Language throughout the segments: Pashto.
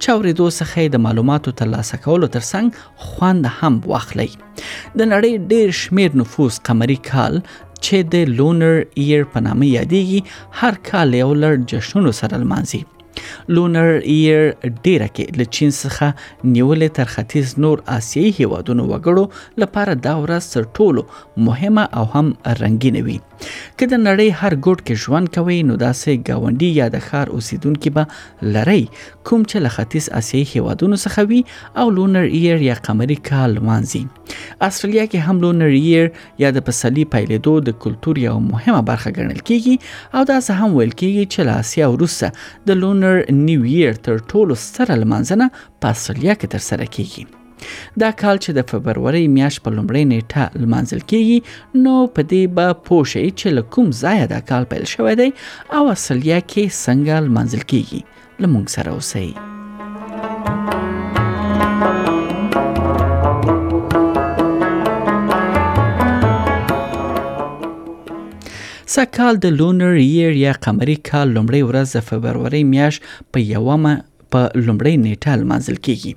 چې اورېدو څخه یې د معلوماتو ترلاسه کولو ترڅنګ خوند هم واخلئ د نړۍ ډیر شمیر نفوس قمري کال چې د لونر ایر په نامه یادېږي هر کال یو لړ جشنونو سره لمانځي لونر ایر ډیره کې له چین څخه نیولې تر ختیځ نور آسیایي هیوادونو وګړو لپاره دا ورځ تر ټولو مهمه او هم رنگینه وي که د نړۍ هر ګوټ کې ژوند کوئ نو داسې گاونډي یا د ښار اوسیدونکي به لرئ کوم چې له ختیځ اسیایي هیوادونو څخه وي او لونر ایر یا قمري کال لمانځي استرالیا کې هم لونر ایر یا د پسلی پیلېدو د کلتور یو مهمه برخه ګڼل کیږي او دا څه هم ویل کیږي چې له اسیا وروسته د لونر نیو ایر تر ټولو ستره لمانځنه په استرالیا کې ترسره کیږي دا کال چې د فبرورۍ میاشت په لومړۍ نیټه لمانځل کیږي نو په دې به پوه شئ چې له کوم ځایه دا کال پیل شوی دی او اصلیا کې څنګه لمانځل کیږي له موږ سره اوسئ سږکال د لونر ییر یا قمري کال لومړۍ ورځ د فبرورۍ میاشت په یومه په لومړۍ نیټه لمانځل کیږي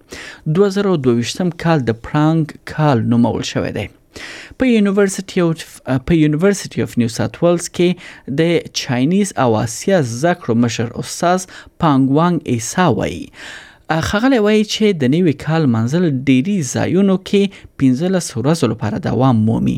2022 کال د پرانګ کال نومول شوی دی په یونیورسيټي اف په یونیورسيټي اف نیو ساوث ویلز کې د چاینیز او آسیا زده کړو مشر استاد پانګوانګ ایسا وایي خغلی وایي چې د نوي کال منځل ډيري ځایونو کې 15 ورځې لپاره دوام مومي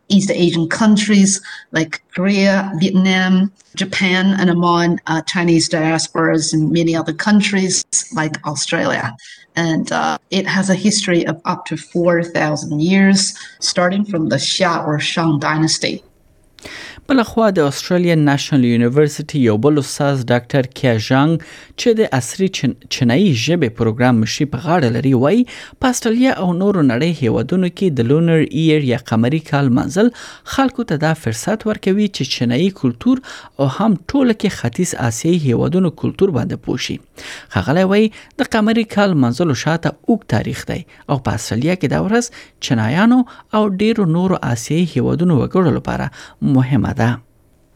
East Asian countries like Korea, Vietnam, Japan, and among uh, Chinese diasporas in many other countries like Australia. And uh, it has a history of up to 4,000 years, starting from the Xia or Shang dynasty. بلخوا د استرالیا نېشنل یونیورسيټي یو بل استاد ډاکټر کیاژنګ چې د عصري چینایي ژبې پروګرام مشري په غاړه لري وایي په استرالیا او نورو نړۍ هیوادونو کې د لونر ایر یا قمري کال منزل خلکو ته دا فرصت ورکوي چې چینایي کلچر او هم ټوله کې ختیځ آسیایي هیوادونو کلچر باندې پوښي خغلی وایي د قمري کال منزل شاته اوګ تاریخ دی او په استرالیا کې دا ورځ چینایانو او ډیرو نورو آسیایي هیوادونو وګړو لپاره مهمه ده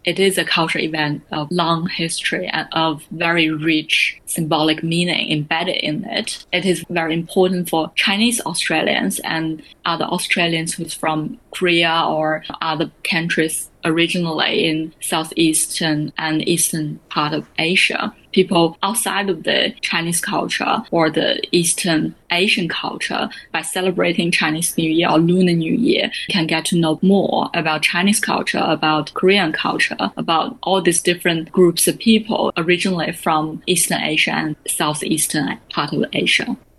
It is a cultural event of long history and of very rich symbolic meaning embedded in it. It is very important for Chinese Australians and other Australians who's from Korea or other countries originally in southeastern and eastern part of Asia. People outside of the Chinese culture or the Eastern Asian culture, by celebrating Chinese New Year or Lunar New Year, can get to know more about Chinese culture, about Korean culture, about all these different groups of people originally from Eastern Asia and Southeastern part of Asia.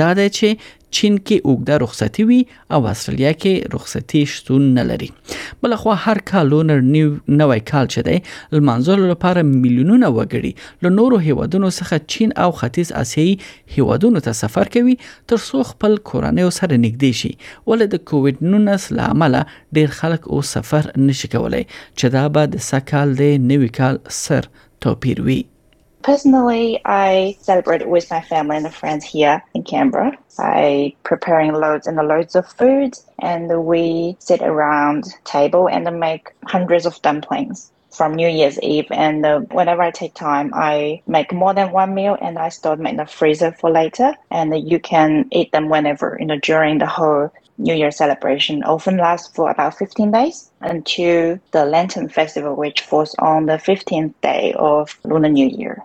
دا دی چې چین کې اوږده رخصتي وي او استرالیا کې رخصتي شتون نه لري بل خو هر کال لونر نیو نوې کال چې دی لمانځلو لپاره میلیونونه وګړي له نورو هیوادونو څخه چین او ختیځ اسیایي هیوادونو ته سفر کوي تر څو خپل کورنۍ سره نږدې شي ولې د کووډ 19 لامل ډیر خلک او سفر نشي کولای چې دا به د سکهال د نوې کال سر توپیر وي Personally, I celebrate with my family and friends here in Canberra by preparing loads and loads of food, and we sit around table and make hundreds of dumplings from New Year's Eve. And uh, whenever I take time, I make more than one meal and I store them in the freezer for later. And uh, you can eat them whenever, you know, during the whole New Year celebration. Often lasts for about 15 days until the Lantern Festival, which falls on the 15th day of Lunar New Year.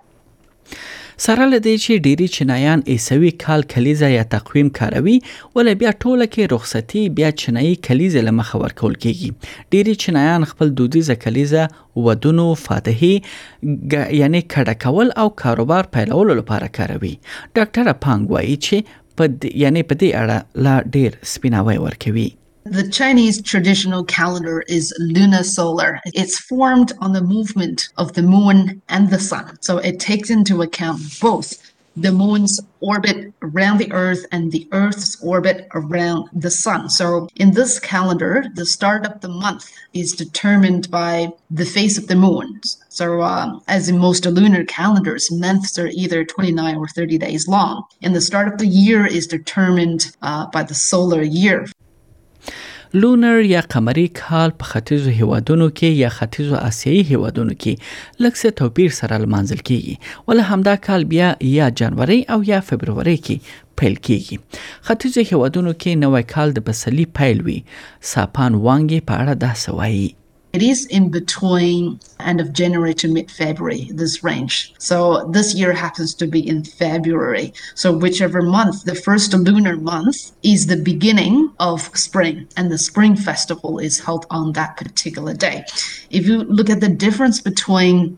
سره لدې چې ډيري چینایان عیسوي کال کلیزه یا تقویم کاروي ولې بیا ټوله کې رخصتي بیا چینایي کلیزه لمخه ورکول کیږي ډيري چینایان خپل دودیزه کلیزه ودونو فاتحي یعنی کډه کول او کاروبار پیلولو لپاره کاروي ډاکټر پانګ وایي چې په یعنی په دې اړه لا ډیر سپیناوی ورکوي The Chinese traditional calendar is solar. It's formed on the movement of the moon and the sun. So it takes into account both the moon's orbit around the earth and the earth's orbit around the sun. So in this calendar, the start of the month is determined by the phase of the moon. So uh, as in most lunar calendars, months are either 29 or 30 days long. and the start of the year is determined uh, by the solar year. لونر یا قمری کال په ختیځو هیوادونو کې یا ختیځو آسیایي هیوادونو کې لږ څه توپیر سره لمانځل کیږي ول همدا کال بیا یا جنوري او یا فبروري کې پیل کیږي ختیځو هیوادونو کې نوې کال د پسلی پیل وي ساپان وانګي په اړه دا سوایي It is in between end of January to mid February, this range. So this year happens to be in February. So whichever month, the first lunar month is the beginning of spring, and the spring festival is held on that particular day. If you look at the difference between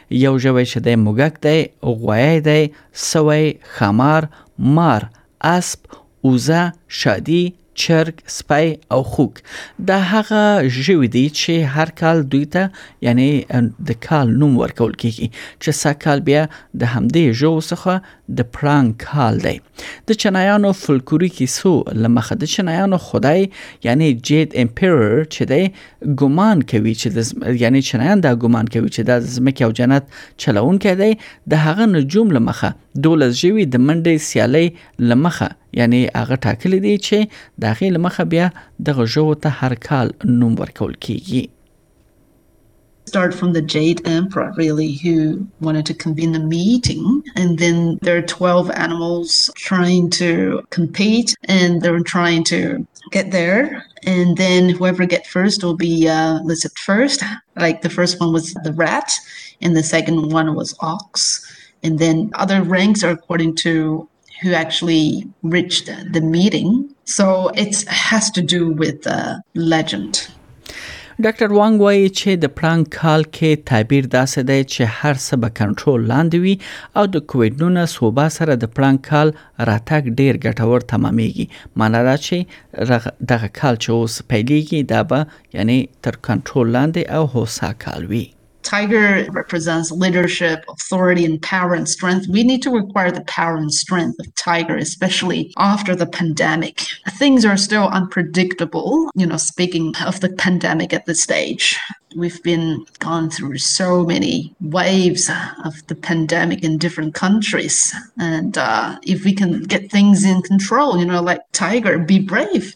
یو ژوی چې دی موږک دی غویی دی سوی خمار مار اسب اوزه شادي چرګ سپی او خوک دا هغه ژوي دي چې هر کال دوی ته یعنی د کال نوم ورکول کیږي چې سږ کال بیا د همدې ژوو څخه د پړانګ کال دی. د چنایانو فولکوري کیسو له مخه د چنایانو خدای یعنی جید امپرور چې دی ګومان کوي چې د یعنی چنایان دا ګومان کوي چې دا د زمکه او جنت چلونکی دی د هغه نجوم له مخه دولس ژوي د منډې سیالۍ له مخه یعنی هغه ټاکلي دي چې د هغې له مخه بیا دغه ژوو ته هر کال نوم ورکول کیږي. start from the Jade Emperor, really, who wanted to convene a meeting. And then there are 12 animals trying to compete and they're trying to get there. And then whoever gets first will be uh, listed first. Like the first one was the rat, and the second one was ox And then other ranks are according to who actually reached the meeting. So it has to do with the legend. ډاکټر وانګ وایي چې د پړنګ کال کې تعبیر داسې دی چې هر څه به کنټرول لاندې وي او د کووډ 19 وبا سره د پړنګ کال راتګ ډیر ګټور تمامېږي معنی دا چې دغه کال چې اوس پیلېږي دا به یعنی تر کنټرول لاندې او هوسا کال وي Tiger represents leadership, authority, and power and strength. We need to acquire the power and strength of Tiger, especially after the pandemic. Things are still unpredictable, you know, speaking of the pandemic at this stage we've been gone through so many waves of the pandemic in different countries. And uh, if we can get things in control, you know, like Tiger, be brave,